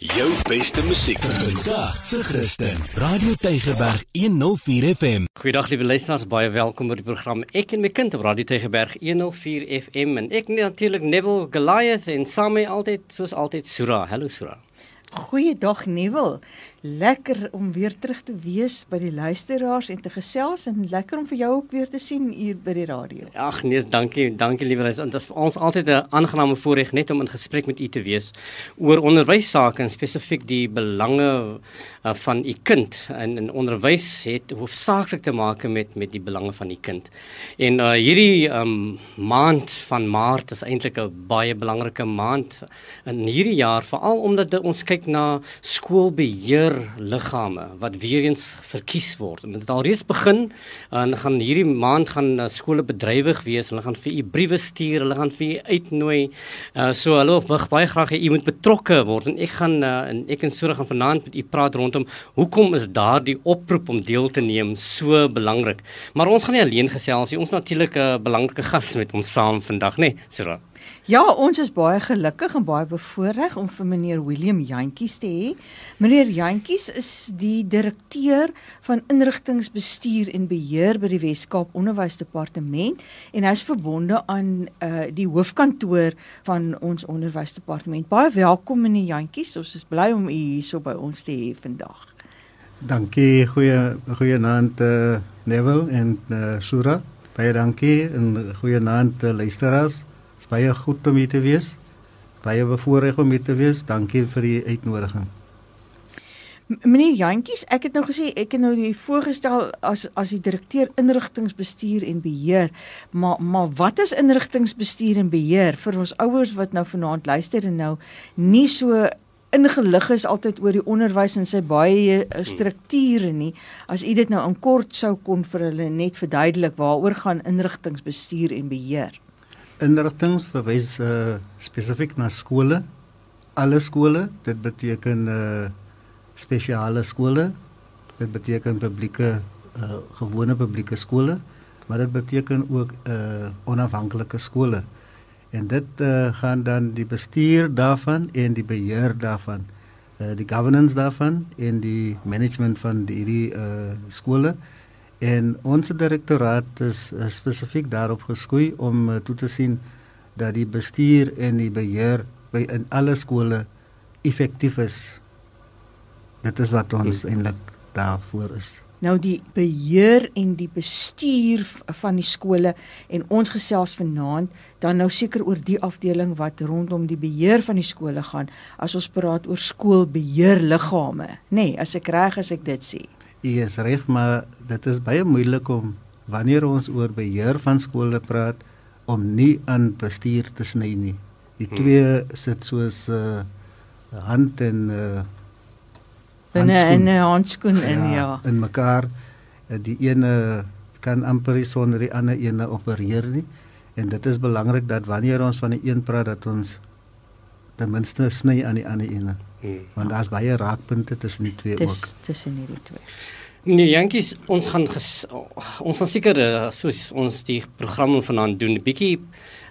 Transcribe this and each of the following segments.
Jou beste musiek vandag se Christen. Radio Tygerberg 104 FM. Goeiedag liewe luisteraars, baie welkom by die program Ek en my kind op Radio Tygerberg 104 FM en ek natuurlik Neville Goliath en saam met altyd soos altyd Sura. Hallo Sura. Goeiedag Neville. Lekker om weer terug te wees by die luisteraars en te gesels en lekker om vir jou ook weer te sien hier by die radio. Ag nee, dankie, dankie liewe luisteraars. Dit is vir ons altyd 'n aangename voorreg net om in gesprek met u te wees oor onderwysake en spesifiek die belange uh, van u kind. En in onderwys het hoofsaaklik te maak met met die belange van die kind. En uh, hierdie um, maand van Maart is eintlik 'n baie belangrike maand in hierdie jaar veral omdat ons kyk na skoolbeheer liggame wat weer eens verkies word. Dit het alreeds begin en gaan hierdie maand gaan uh, skole bedrywig wees. Hulle gaan vir u briewe stuur, hulle gaan vir u uitnooi. Uh, so hulle wil baie graag u moet betrokke word en ek gaan uh, en ek en Sura gaan vanaand met u praat rondom hoekom is daardie oproep om deel te neem so belangrik. Maar ons gaan nie alleen gesels nie. Ons natuurlik 'n uh, belangrike gas met ons saam vandag, né, nee, Sura? Ja, ons is baie gelukkig en baie bevoorreg om vir meneer William Jantjies te hê. Meneer Jantjies is die direkteur van inrigtingsbestuur en beheer by die Wes-Kaap Onderwysdepartement en hy's verbonde aan uh die hoofkantoor van ons onderwysdepartement. Baie welkom meneer Jantjies. Ons is bly om u hierso by ons te hê vandag. Dankie, goeie goeie aand uh, Neville en uh, Sura. Baie dankie en goeie aand uh, luisteraars baie goed om hier te wees. Baie bevoorreg om hier te wees. Dankie vir die uitnodiging. Meneer Jantjies, ek het nou gesê ek het nou die voorgestel as as die direkteur inrigtingsbestuur en beheer. Maar maar wat is inrigtingsbestuur en beheer vir ons ouers wat nou vanaand luister en nou nie so ingelig is altyd oor die onderwys en sy baie eh, strukture nie. As u dit nou in kort sou kon vir hulle net verduidelik waaroor gaan inrigtingsbestuur en beheer? Inrigtinge verwys uh, spesifiek na skole. Alle skole, dit beteken uh, spesiale skole. Dit beteken publieke uh, gewone publieke skole, maar dit beteken ook uh, onafhanklike skole. En dit uh, gaan dan die bestuur daarvan en die beheer daarvan, uh, die governance daarvan en die management van die uh, skole. En ons direktoraat is uh, spesifiek daarop geskoei om uh, toe te sien dat die bestuur en die beheer by in alle skole effektief is. Dit is wat ons hmm. eintlik daarvoor is. Nou die beheer en die bestuur van die skole en ons gesels vanaand dan nou seker oor die afdeling wat rondom die beheer van die skole gaan as ons praat oor skoolbeheerliggame, nê, nee, as ek reg as ek dit sê. Jy is reg, maar dit is baie moeilik om wanneer ons oor beheer van skole praat om nie aan bestuur te sny nie. Die hmm. twee sit soos uh, hand en uh, binne in 'n handskoen in ja, ja. In mekaar uh, die ene kan amper sonder die ander ene opereer nie. En dit is belangrik dat wanneer ons van die een praat dat ons ten minste sny aan die ander ene. Hmm. Want daar's baie raakpunte tussen die twee Tis, ook. Tussen hierdie twee. Nee, Jantjies, ons gaan ges, ons gaan seker uh, soos ons die programme vanaand doen, 'n bietjie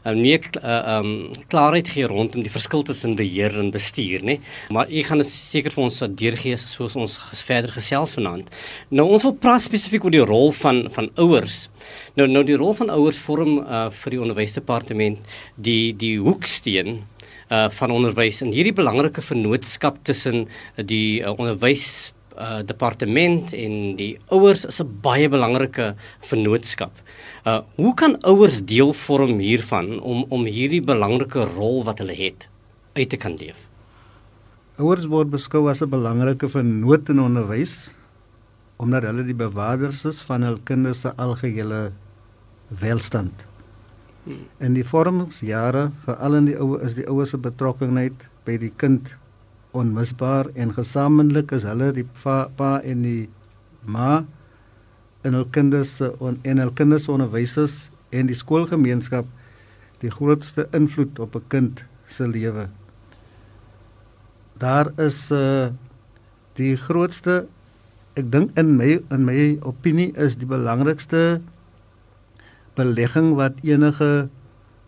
uh, meer uh, um klaarheid gee rondom die verskil tussen beheer en bestuur, nê? Maar u gaan dit seker vir ons deurgee soos ons ges, verder gesels vanaand. Nou ons wil praat spesifiek oor die rol van van ouers. Nou nou die rol van ouers vorm uh, vir die onderwysdepartement die die hoeksteen uh van onderwys en hierdie belangrike vennootskap tussen die uh, onderwys uh departement en die ouers is 'n baie belangrike vennootskap. Uh hoe kan ouers deel vorm hiervan om om hierdie belangrike rol wat hulle het uit te kan leef? Ouers word beskou as 'n belangrike vennoot in onderwys omdat hulle die bewaarders is van hul kinders se algehele welstand. In die vormingsjare, veral in die ouer is die ouers se betrokkenheid by die kind onmisbaar en gesamentlik is hulle die pa, pa en die ma en hul kinders en, en hul kinders onderwysers en die skoolgemeenskap die grootste invloed op 'n kind se lewe. Daar is uh die grootste ek dink in my in my opinie is die belangrikste belegging wat enige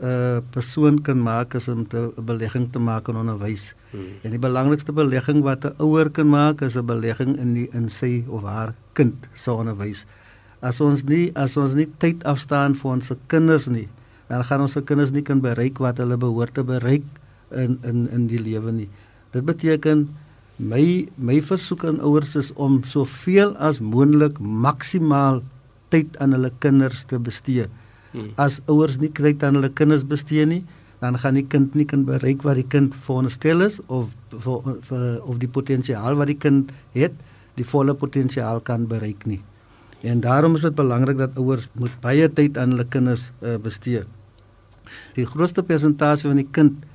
uh, persoon kan maak is om 'n belegging te maak in onderwys. Hmm. En die belangrikste belegging wat 'n ouer kan maak is 'n belegging in die in sy of haar kind se onderwys. As ons nie as ons nie tyd afstaan vir ons kinders nie, dan gaan ons se kinders nie kan bereik wat hulle behoort te bereik in in in die lewe nie. Dit beteken my my versoek aan ouers is om soveel as moontlik maksimaal tyd aan hulle kinders te bestee. Hmm. As ouers nie tyd aan hulle kinders bestee nie, dan gaan die kind nie kan bereik wat die kind veronderstel is of vir, vir of die potensiaal wat die kind het, die volle potensiaal kan bereik nie. En daarom is dit belangrik dat ouers moet baie tyd aan hulle kinders uh, bestee. Die grootste persentasie van die kind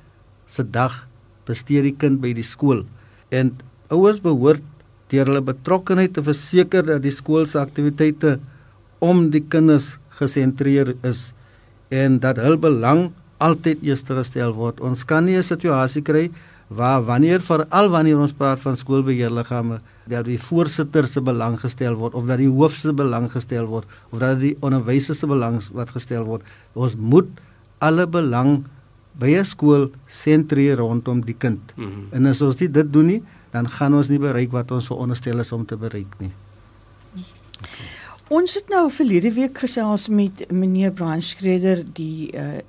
se dag bestee die kind by die skool en ouers behoort deur hulle betrokkeheid te verseker dat die skool se aktiwiteite om die kinders gesentreer is en dat hul belang altyd eers gestel word. Ons kan nie 'n situasie kry waar wanneer veral wanneer ons praat van skoolbeheerliggame dat die voorsitter se belang gestel word of dat die hoof se belang gestel word of dat die onderwysers se belang wat gestel word. Ons moet alle belang by 'n skool sentreer rondom die kind. Mm -hmm. En as ons dit doen nie, dan gaan ons nie bereik wat ons veronderstel is om te bereik nie. Ons het nou verlede week gesels met meneer Brian Schreder die uh,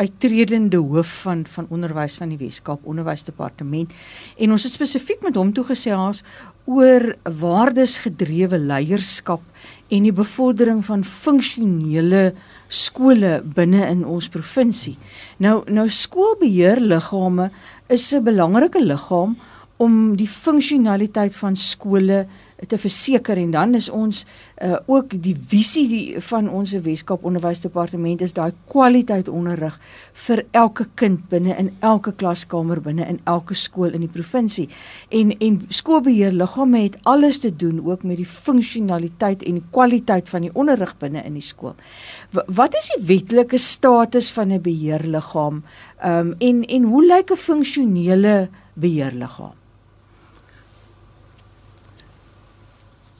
uittredende hoof van van onderwys van die Weskaap Onderwysdepartement en ons het spesifiek met hom toe gesels oor waardesgedrewe leierskap en die bevordering van funksionele skole binne in ons provinsie. Nou nou skoolbeheerliggame is 'n belangrike liggaam om die funksionaliteit van skole te verseker en dan is ons uh, ook die visie die, van ons Weskaap Onderwysdepartement is daai kwaliteit onderrig vir elke kind binne in elke klaskamer binne in elke skool in die provinsie. En en skoolbeheerliggame het alles te doen ook met die funksionaliteit en die kwaliteit van die onderrig binne in die skool. W wat is die wetlike status van 'n beheerliggaam? Ehm um, en en hoe lyk 'n funksionele beheerliggaam?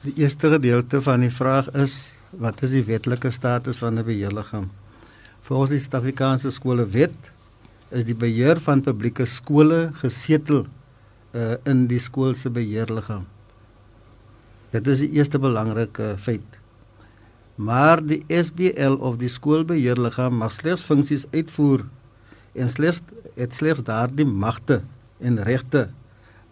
Die eerste gedeelte van die vraag is wat is die wetlike status van 'n beheerliggaam? Volgens die Suid-Afrikaanse skolewet is die beheer van publieke skole gesetel uh, in die skool se beheerliggaam. Dit is die eerste belangrike feit. Maar die SBL of die skoolbeheerliggaam mag slegs funksies uitvoer en slegs het slegs daardie magte en regte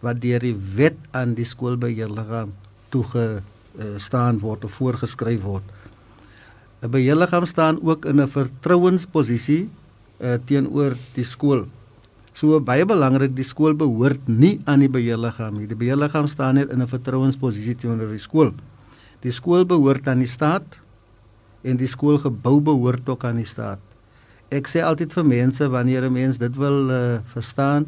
wat deur die wet aan die skoolbeheerliggaam toegestaan word of voorgeskryf word. 'n Beheerliggaam staan ook in 'n vertrouensposisie uh, teenoor die skool. So baie belangrik, die skool behoort nie aan die beheerliggaam nie. Die beheerliggaam staan net in 'n vertrouensposisie teenoor die skool. Die skool behoort aan die staat en die skoolgebou behoort ook aan die staat. Ek sê altyd vir mense wanneer 'n mens dit wil uh, verstaan,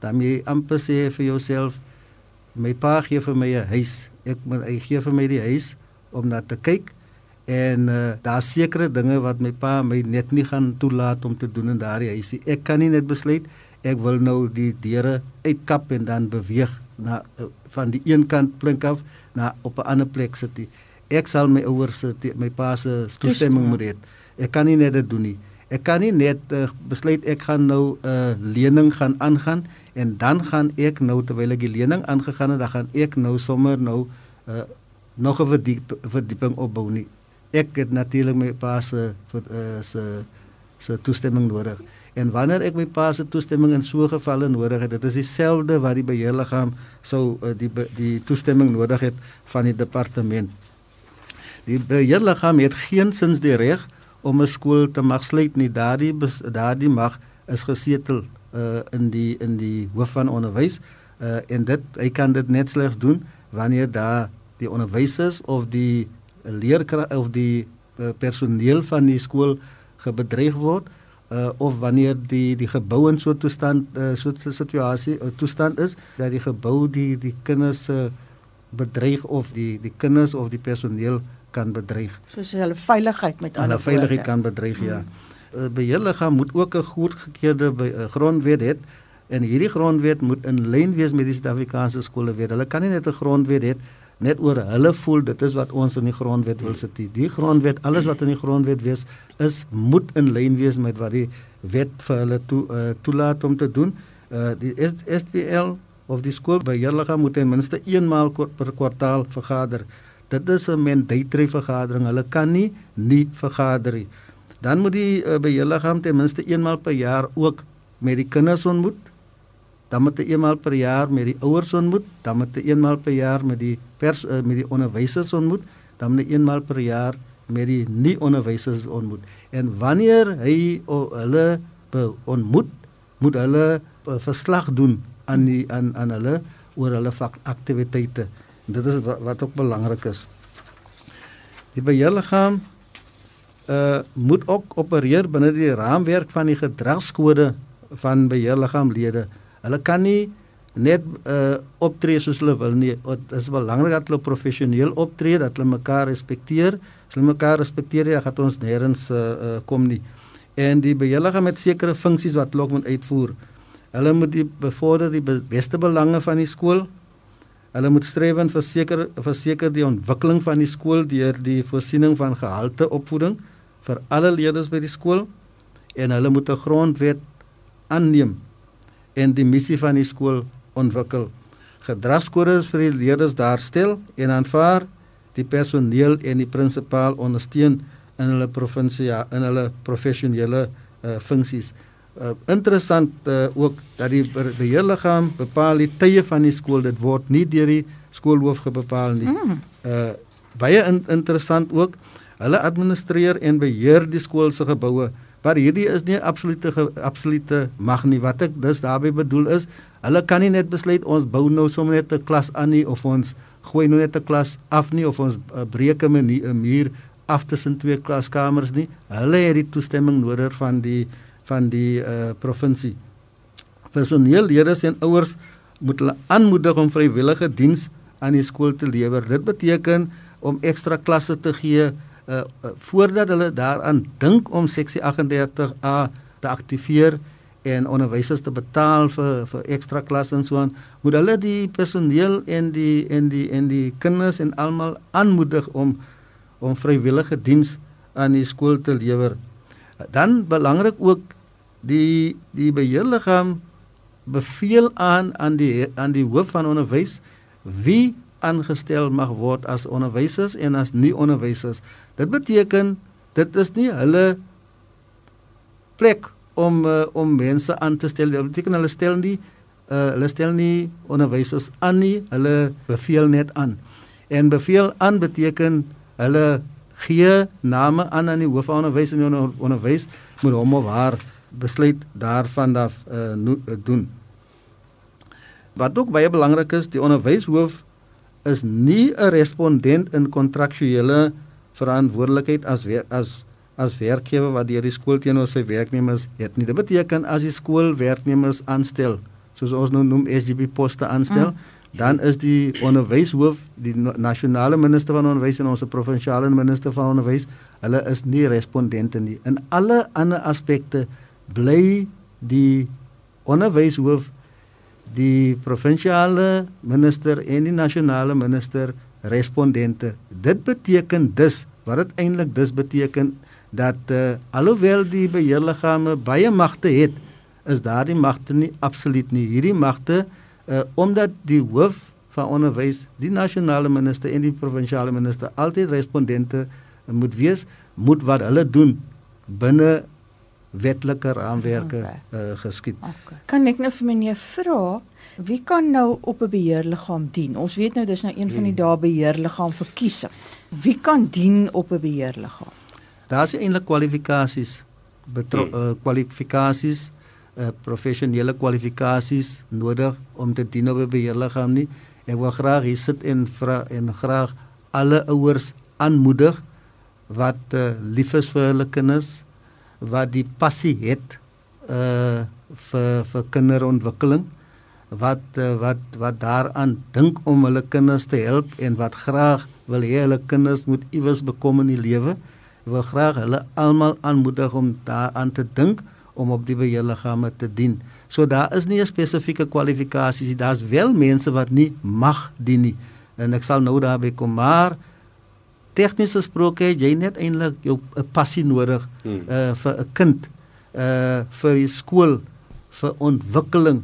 dan jy amper sê vir jouself my pa gee vir my 'n huis ek moet hy gee vir my die huis om na te kyk en uh, daar sekere dinge wat my pa my net nie gaan toelaat om te doen in daardie huisie. Ek kan nie net besluit ek wil nou die deure uitkap en dan beweeg na uh, van die een kant plink af na op 'n ander plek sit. Die. Ek sal my ouers se my pa se toestemming moet hê. Ek kan nie net dit doen nie. Ek kan nie net uh, besluit ek gaan nou 'n uh, lening gaan aangaan en dan gaan ek nou terwyl ek die lening aangegaan het, dan gaan ek nou sommer nou uh, nog 'n verdiep, verdieping opbou nie. Ek het natuurlik my pa se uh, se se toestemming nodig. En wanneer ek my pa se toestemming in so 'n geval nodig het, dit is dieselfde wat die beheerliggaam sou uh, die die toestemming nodig het van die departement. Die beheerliggaam het geensins die reg om 'n skool te mag sluit nie. Daardie daardie mag is gesetel uh, in die in die hoof van onderwys uh, en dit hy kan dit net slegs doen wanneer daar die onderwysers of die leerkrag of die uh, personeel van die skool gebedreig word uh, of wanneer die die gebou in so toestand uh, so 'n situasie uh, toestand is dat die gebou die die kinders uh, bedreig of die die kinders of die personeel kan bedreig. Soos hulle veiligheid met hulle veiligheid kan bedreig ja. Hmm. Eh, beheerliggaam moet ook 'n goedgekeurde uh, grondwet hê en hierdie grondwet moet in lyn wees met die Suid-Afrikaanse skolewet. Hulle kan nie net 'n grondwet hê net oor hulle voel dit is wat ons in die grondwet wil sit. Die grondwet, alles wat in die grondwet wees, is moet in lyn wees met wat die wet vir hulle toe uh, toelaat om te doen. Uh, die SPL of die skoolbeheerliggaam moet ten minste eenmaal per kwartaal vergader. Dit is 'n mandatory vergadering. Hulle kan nie nie vergader nie. Dan moet die uh, beheerliggaam ten minste eenmaal per jaar ook met die kinders ontmoet. Dan moet hy eenmaal per jaar met die ouers ontmoet, dan moet hy eenmaal per jaar met die pers uh, met die onderwysers ontmoet, dan moet hy eenmaal per jaar met die nie onderwysers ontmoet. En wanneer hy oh, hulle ontmoet, moet hulle uh, verslag doen aan die aan aan hulle oor hulle aktiwiteite. Dit is wat, wat ook belangrik is. Die beheerliggaam uh moet ook opereer binne die raamwerk van die gedragskode van beheerliggaamlede. Hulle kan nie net uh optree soos hulle wil nie. Dit is belangrik dat hulle professioneel optree, dat hulle mekaar respekteer. As hulle mekaar respekteer, dan gaan ons nêrens uh, uh kom nie. En die beheerliggaam het sekere funksies wat hulle moet uitvoer. Hulle moet die bevorder die beste belange van die skool. Hulle moet streef en verseker verseker die ontwikkeling van die skool deur die voorsiening van gehalte opvoeding vir alle leerders by die skool en hulle moet 'n grondwet aanneem en die missie van die skool ontwikkel. Gedragskodes vir die leerders daarstel en aanvaar die personeel en die prinsipaal ondersteun in hulle provinsie in hulle professionele uh, funksies. Uh, interessant uh, ook dat die beheerliggaam bepaal die tye van die skool dit word nie deur die skoolhoof bepaal nie. Mm. Uh baie in, interessant ook hulle administreer en beheer die skool se geboue Maar hierdie is nie absolute absolute mag nie. Wat ek dus daarmee bedoel is, hulle kan nie net besluit ons bou nou sommer net 'n klas aan nie of ons gooi nou net 'n klas af nie of ons uh, breek 'n muur af tussen twee klaskamers nie. Hulle het die toestemming nodig van die van die uh, provinsie. Personeellede en ouers moet hulle aanmoedig om vrywillige diens aan die skool te lewer. Dit beteken om ekstra klasse te gee uh, uh, voordat hulle daaraan dink om seksie 38A te aktiveer en onderwysers te betaal vir vir ekstra klasse en so aan moet hulle die personeel en die en die en die kinders en almal aanmoedig om om vrywillige diens aan die skool te lewer. Dan belangrik ook die die beheerliggaam beveel aan aan die aan die hoof van onderwys wie aangestel mag word as onderwysers en as nie onderwysers. Dit beteken dit is nie hulle plek om uh, om mense aan te stel. Dit beteken hulle stel nie uh, hulle stel nie onderwysers aan nie. Hulle beveel net aan. En beveel aan beteken hulle gee name aan aan die hoof van onderwys en onder, onderwys moet hom of haar besluit daarvan af uh, no, uh, doen. Wat ook baie belangrik is, die onderwyshoof is nie 'n respondent in kontraktuele verantwoordelikheid as wer, as as werkgewer wat deur die skool teenoor sy werknemers het nie. Dit beteken as die skool werknemers aanstel, soos ons nou noem SGB poste aanstel, mm. dan is die onderwyshoof, die nasionale minister van onderwys en ons provinsiale minister van onderwys, hulle is nie respondente nie. In alle ander aspekte bly die onderwyshoof die provinsiale minister en die nasionale minister respondente. Dit beteken dus wat dit eintlik dus beteken dat uh, alhoewel die beheerliggame baie magte het, is daardie magte nie absoluut nie. Hierdie magte uh, omdat die hoof van onderwys, die nasionale minister en die provinsiale minister altyd respondente moet wees, moet wat hulle doen binne wetlike raamwerke okay. uh, geskied. Okay. Kan ek nou vir meneer vra wie kan nou op 'n beheerliggaam dien? Ons weet nou dis nou een van die hmm. dae beheerliggaam verkiesing. Wie kan dien op 'n beheerliggaam? Daar's eintlik kwalifikasies betro hmm. uh, kwalifikasies uh, professionele kwalifikasies nodig om te dien op 'n beheerliggaam nie. Ek wil graag hier sit en vra en graag alle ouers aanmoedig wat uh, lief is vir hulle kinders wat die passie het uh vir vir kinderontwikkeling wat uh, wat wat daaraan dink om hulle kinders te help en wat graag wil hê hulle kinders moet iewers bekom in die lewe wil graag hulle almal aanmoedig om daaraan te dink om op die beheerliggame te dien. So daar is nie 'n spesifieke kwalifikasie. Daar's wel mense wat nie mag dien nie. en ek sal nou daarby kom maar tegnies gesproke het jy net eintlik jou 'n passie nodig Hmm. uh vir 'n kind uh vir die skool vir ontwikkeling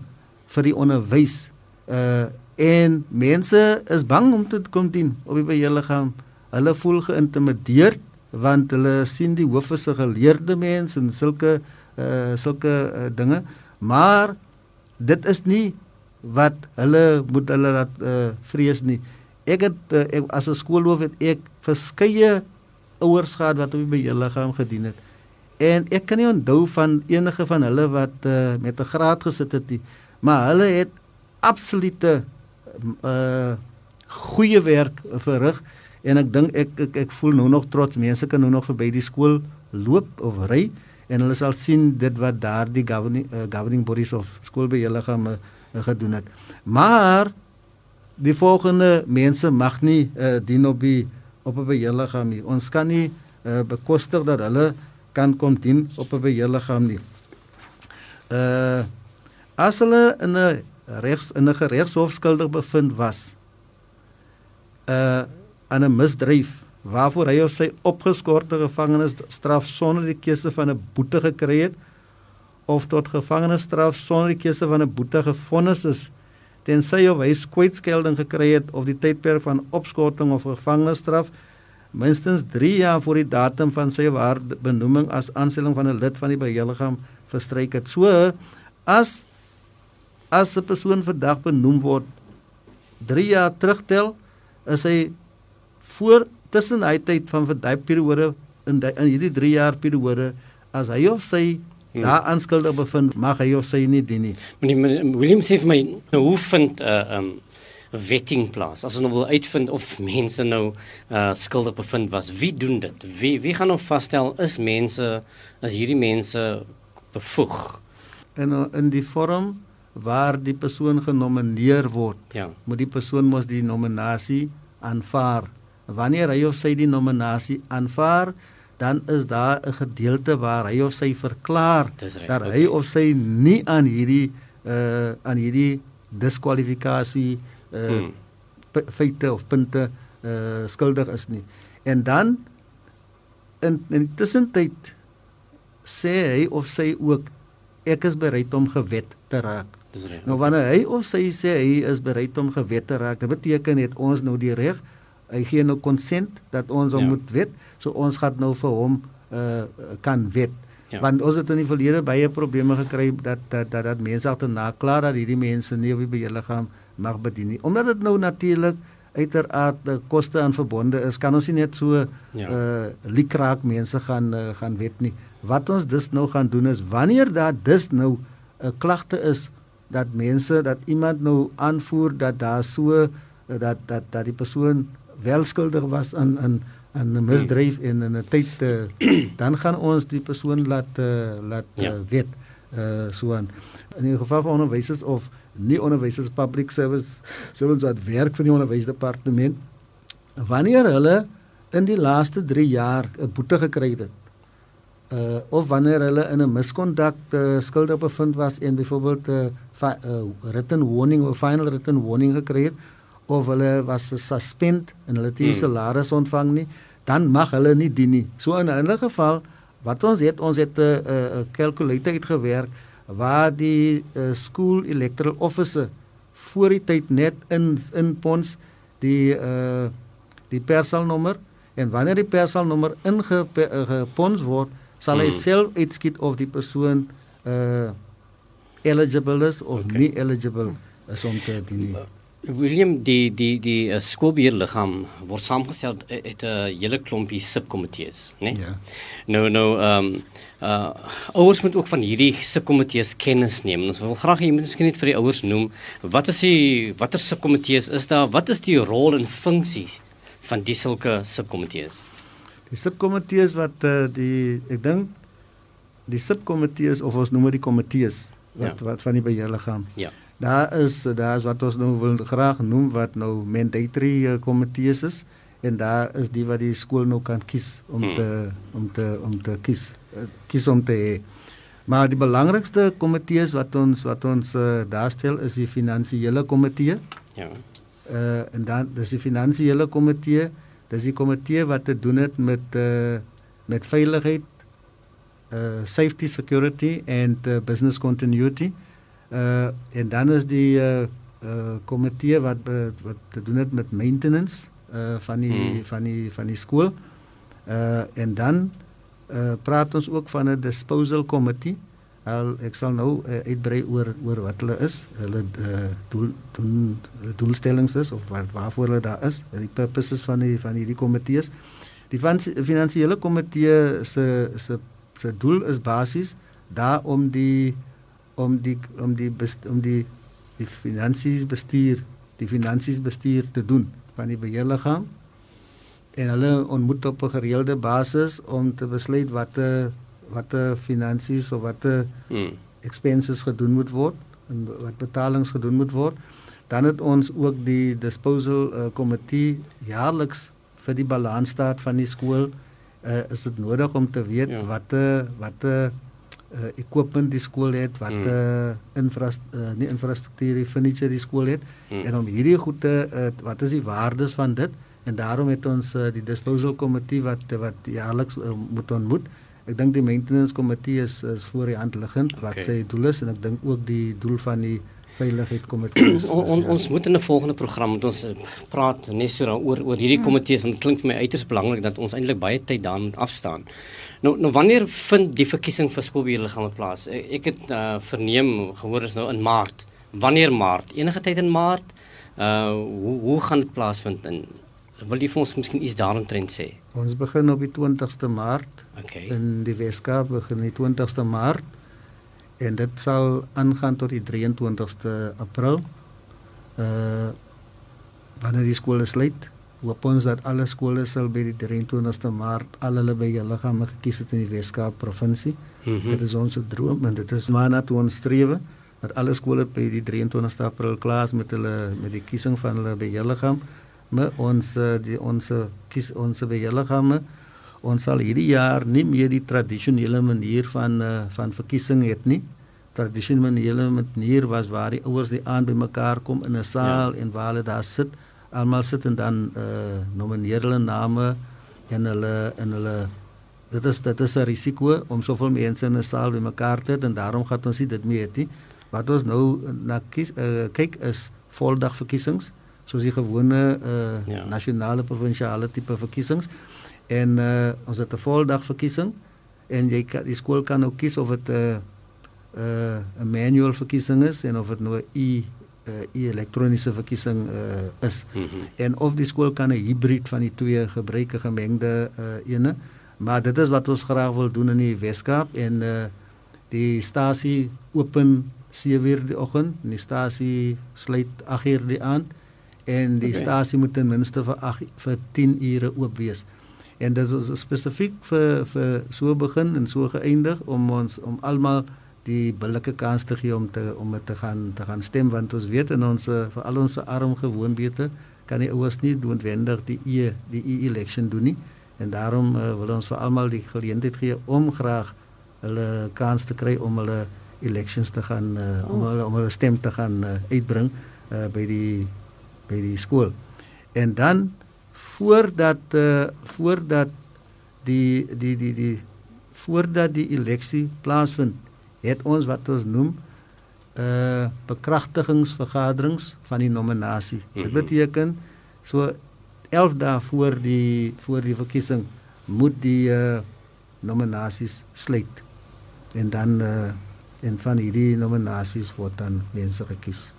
vir die onderwys uh en mense is bang om te kom dien op die beheerliggaam hulle voel geïntimideer want hulle sien die hoof is 'n geleerde mens en sulke uh sulke uh, dinge. Maar dit is nie wat hulle moet hulle laat uh, vrees nie ek het uh, ek, as 'n skoolhoof het ek verskeie ouers gehad wat op die beheerliggaam gedien het. En ek kan nie onthou van enige van hulle wat uh, met 'n graad gesit het nie. Maar hulle het absolute uh goeie werk verrig en ek dink ek, ek ek voel nou nog trots. Mense kan nou nog verby die skool loop of ry en hulle sal sien dit wat daardie governing uh, governing bodies of skoolbeheerliggaam uh, gedoen het. Maar die volgende mense mag nie uh, dien op die op 'n beheerliggaam nie. Ons kan nie uh, bekostig dat hulle kan kom dien op 'n beheerliggaam nie. Uh as hulle in 'n regs in 'n geregshof skuldig bevind was uh aan 'n misdryf waarvoor hy of sy opgeskorte gevangenisstraf sonder die keuse van 'n boete gekry het of tot gevangenisstraf sonder die keuse van 'n boete gefonnis is tensy of hy kwytskelding gekry het of die tydperk van opskorting of gevangenisstraf minstens 3 jaar voor die datum van sy waar benoeming as aanstelling van 'n lid van die beheerliggaam verstryk het. So as as 'n persoon vandag benoem word 3 jaar terugtel is hy voor tussen hy tyd van daai periode in die, in hierdie 3 jaar periode as hy of sy hmm. daar aanskuldig bevind mag hy of sy nie dien nie. Meneer William sê vir my nou hoe vind 'n uh, um wetting plaas. As ons nou wil uitvind of mense nou uh skuldig bevind was, wie doen dit? Wie wie gaan nou vasstel is mense as hierdie mense bevoeg? In in die vorm waar die persoon genomineer word, Ja. moet die persoon mos die nominasie aanvaar. Wanneer hy of sy die nominasie aanvaar, dan is daar 'n gedeelte waar hy of sy verklaar reg, dat okay. hy of sy nie aan hierdie uh aan hierdie diskwalifikasie uh Hmm. hmm. feite of punte uh skuldig is nie. En dan in in tussentyd sê hy of sy ook ek is bereid om gewet te raak. Dis reg. Nou wanneer hy of sy sê hy is bereid om gewet te raak, dit beteken het ons nou die reg. Hy gee nou konsent dat ons hom Ja. moet wet, so ons gaan nou vir hom uh kan wet. Ja. Want ons het in die verlede baie probleme gekry dat dat dat, dat mense agterna klaar dat hierdie mense nie op die beheerliggaam mag bedien nie. Omdat dit nou natuurlik uiteraard uh, koste aan verbonde is, kan ons nie net so ja. uh likraak mense gaan uh, gaan wet nie. Wat ons dus nou gaan doen is wanneer daar dus nou 'n uh, klagte is dat mense dat iemand nou aanvoer dat daar so uh, dat dat dat die persoon wel skuldig was aan aan aan 'n misdryf en in 'n tyd uh, dan gaan ons die persoon laat uh, laat uh, Ja. wet uh, so aan in die geval van onderwysers of nie onderwysers public service servants wat werk vir die onderwysdepartement wanneer hulle in die laaste 3 jaar 'n boete gekry het uh of wanneer hulle in 'n miskondak uh, skuldig bevind was en byvoorbeeld 'n uh, uh, written warning of final written warning gekry het of hulle was suspend en hulle het nie Hmm. salaris ontvang nie dan mag hulle nie dien nie so in 'n ander geval wat ons het ons het 'n uh, uh, calculator uitgewerk waar die uh, school electoral officer voor die tyd net in in pons die uh die persalnommer en wanneer die persalnommer ingepons word sal hy Hmm. self uitskiet of die persoon uh eligible is of Okay. okay. nie eligible is om te dien nie. William die die die uh, skoolbeheerliggaam word saamgestel uit 'n hele klompie subkomitees, né? Ja. Nou nou ehm um, uh ouers moet ook van hierdie subkomitees kennis neem. Ons wil graag moet miskien net vir die ouers noem wat is die watter subkomitees is daar? Wat is die rol en funksie van die sulke subkomitees? Die subkomitees wat uh, die ek dink die subkomitees of ons noem dit die komitees wat Ja. wat van die beheerliggaam. Ja. Daar is daar is wat ons nou wil graag noem wat nou mandatory uh, komitees is en daar is die wat die skool nou kan kies om Hmm. te om te om te kies uh, kies om te hê. Maar die belangrikste komitees wat ons wat ons uh, daarstel is die finansiële komitee Ja. Uh en dan dis die finansiële komitee. Dis die komitee wat te doen het met uh met veiligheid, uh safety security and uh, business continuity. Uh en dan is die uh uh komitee wat wat te doen het met maintenance uh van die hmm. van die van die skool. Uh en dan uh praat ons ook van 'n disposal committee. Al ek sal nou uh, uitbrei oor oor wat hulle is. Hulle uh doel doen doelstellings is of wat waarvoor hulle daar is. Die purposes van die van hierdie komitees. Die finansiële komitee se se se doel is basies daar om die om die om die best, om die die finansies bestuur, die finansies bestuur te doen van die beheerliggaam en hulle ontmoet op 'n gereelde basis om te besluit watter watter finansies of watter hmm. expenses gedoen moet word en wat betalings gedoen moet word. Dan het ons ook die disposal uh, komitee jaarliks vir die balansstaat van die skool uh, is dit nodig om te weet ja. watter watter uh, equipment die skool het, watter hmm. infra uh, nie infrastruktuur, furniture die skool het hmm. en om hierdie goede uh, wat is die waardes van dit en daarom het ons uh, die disposal komitee wat wat jaarliks uh, moet ontmoet. Ek dink die maintenance komitee is is voor die hand liggend wat okay. sy doel is en ek dink ook die doel van die veiligheid komitee. on, on, ons moet in 'n volgende program met ons praat net so daaroor oor hierdie komitees want dit klink vir my uiters belangrik dat ons eintlik baie tyd daarin afstaan. Nou nou wanneer vind die verkiesing vir skoolbeheerliggame plaas? Ek, ek het uh, verneem gehoor is nou in Maart. Wanneer Maart? Enige tyd in Maart? Uh hoe hoe gaan dit plaasvind in wil jy vir ons miskien iets daaromtrent sê? Ons begin op die 20ste Maart. Okay. In die Weskaap begin die 20ste Maart en dit sal aangaan tot die 23ste April. Uh wanneer die skole sluit, hoop ons dat alle skole sal by die 23ste Maart al hulle by hulle gaan gekies het in die Weskaap provinsie. Mm -hmm. Dit is ons droom en dit is waarna toe ons streef dat alle skole by die 23ste April klaar is met hulle met die kiesing van hulle by hulle gaan. Maar ons die ons kies ons by hulle gaan ons sal hierdie jaar nie meer die tradisionele manier van uh, van verkiesing het nie. Tradisionele manier was waar die ouers die aan by mekaar kom in 'n saal ja. en waar hulle daar sit, almal sit en dan uh nomineer hulle name en hulle en hulle dit is dit is 'n risiko om soveel mense in 'n saal by mekaar te hê en daarom gaan ons dit mee hê. Wat ons nou na kies uh, kyk is voldag verkiesings soos die gewone uh ja. nasionale provinsiale tipe verkiesings en uh, ons het 'n voldag verkiesing en jy kan die skool kan ook kies of dit 'n uh, 'n uh, manual verkiesing is en of dit nou 'n e uh, e elektroniese verkiesing uh, is. Mm -hmm. En of die skool kan 'n hybrid van die twee gebruik, 'n gemengde uh, ene. Maar dit is wat ons graag wil doen in die Weskaap en uh, die stasie open 7:00 die oggend en die stasie sluit 8:00 die aand en die okay. stasie moet ten minste vir 8 vir 10 ure oop wees en dit is spesifiek vir vir so begin en so geëindig om ons om almal die billike kans te gee om te om te gaan te gaan stem want ons weet in ons vir al ons arm gewoonbete kan die ouers nie noodwendig die e die e election doen nie. En daarom uh, wil ons vir almal die geleentheid gee om graag hulle kans te kry om hulle elections te gaan uh, om hulle om hulle stem te gaan uh, uitbring uh, by die by die skool. En dan voordat uh, voordat die die die die voordat die eleksie plaasvind het ons wat ons noem uh bekragtigingsvergaderings van die nominasie. Dit mhm. beteken so 11 dae voor die voor die verkiesing moet die uh nominasies sluit. En dan uh en van hierdie nominasies word dan mense gekies.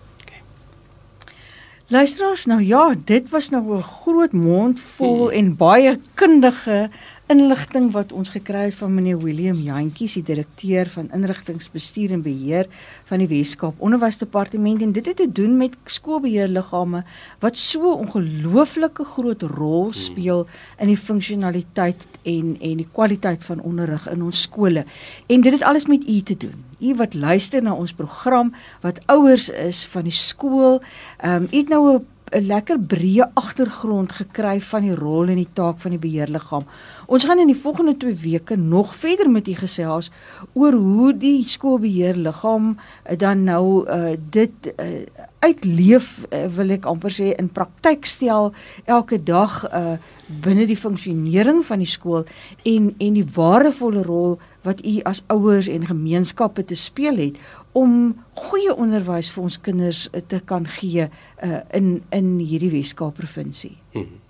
Luisteraars, nou ja, dit was nou 'n groot mond vol hmm. en baie kundige inligting wat ons gekry het van meneer William Jantjies, die direkteur van inrigtingsbestuur en beheer van die Weskaap Onderwysdepartement en dit het te doen met skoolbeheerliggame wat so ongelooflike groot rol hmm. speel in die funksionaliteit en en die kwaliteit van onderrig in ons skole. En dit het alles met u te doen. U wat luister na ons program wat ouers is van die skool, ehm um, u het nou 'n 'n lekker breë agtergrond gekry van die rol en die taak van die beheerliggaam. Ons gaan in die volgende 2 weke nog verder met u gesels oor hoe die skoolbeheerliggaam dan nou uh, dit uh, uitleef uh, wil ek amper sê in praktyk stel elke dag uh binne die funksionering van die skool en en die waardevolle rol wat u as ouers en gemeenskappe te speel het om goeie onderwys vir ons kinders te kan gee uh in in hierdie Weskaap provinsie. Hmm.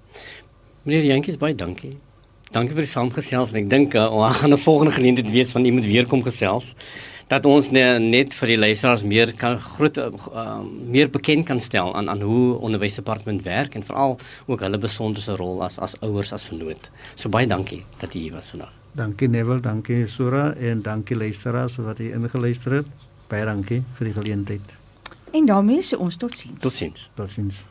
Meneer Jantjies baie dankie. Dankie vir die saamgesels en ek dink uh, ons gaan 'n volgende geleentheid wees van iemand weer kom gesels dat ons net vir die luisteraars meer kan groot uh, meer bekend kan stel aan aan hoe onderwysdepartement werk en veral ook hulle besonderse rol as as ouers as vernoot. So baie dankie dat jy hier was vandag. Dankie Neville, dankie Sura en dankie luisteraars wat hier ingeluister het. Baie dankie vir die geleentheid. En daarmee sê ons totsiens. Totsiens. Totsiens.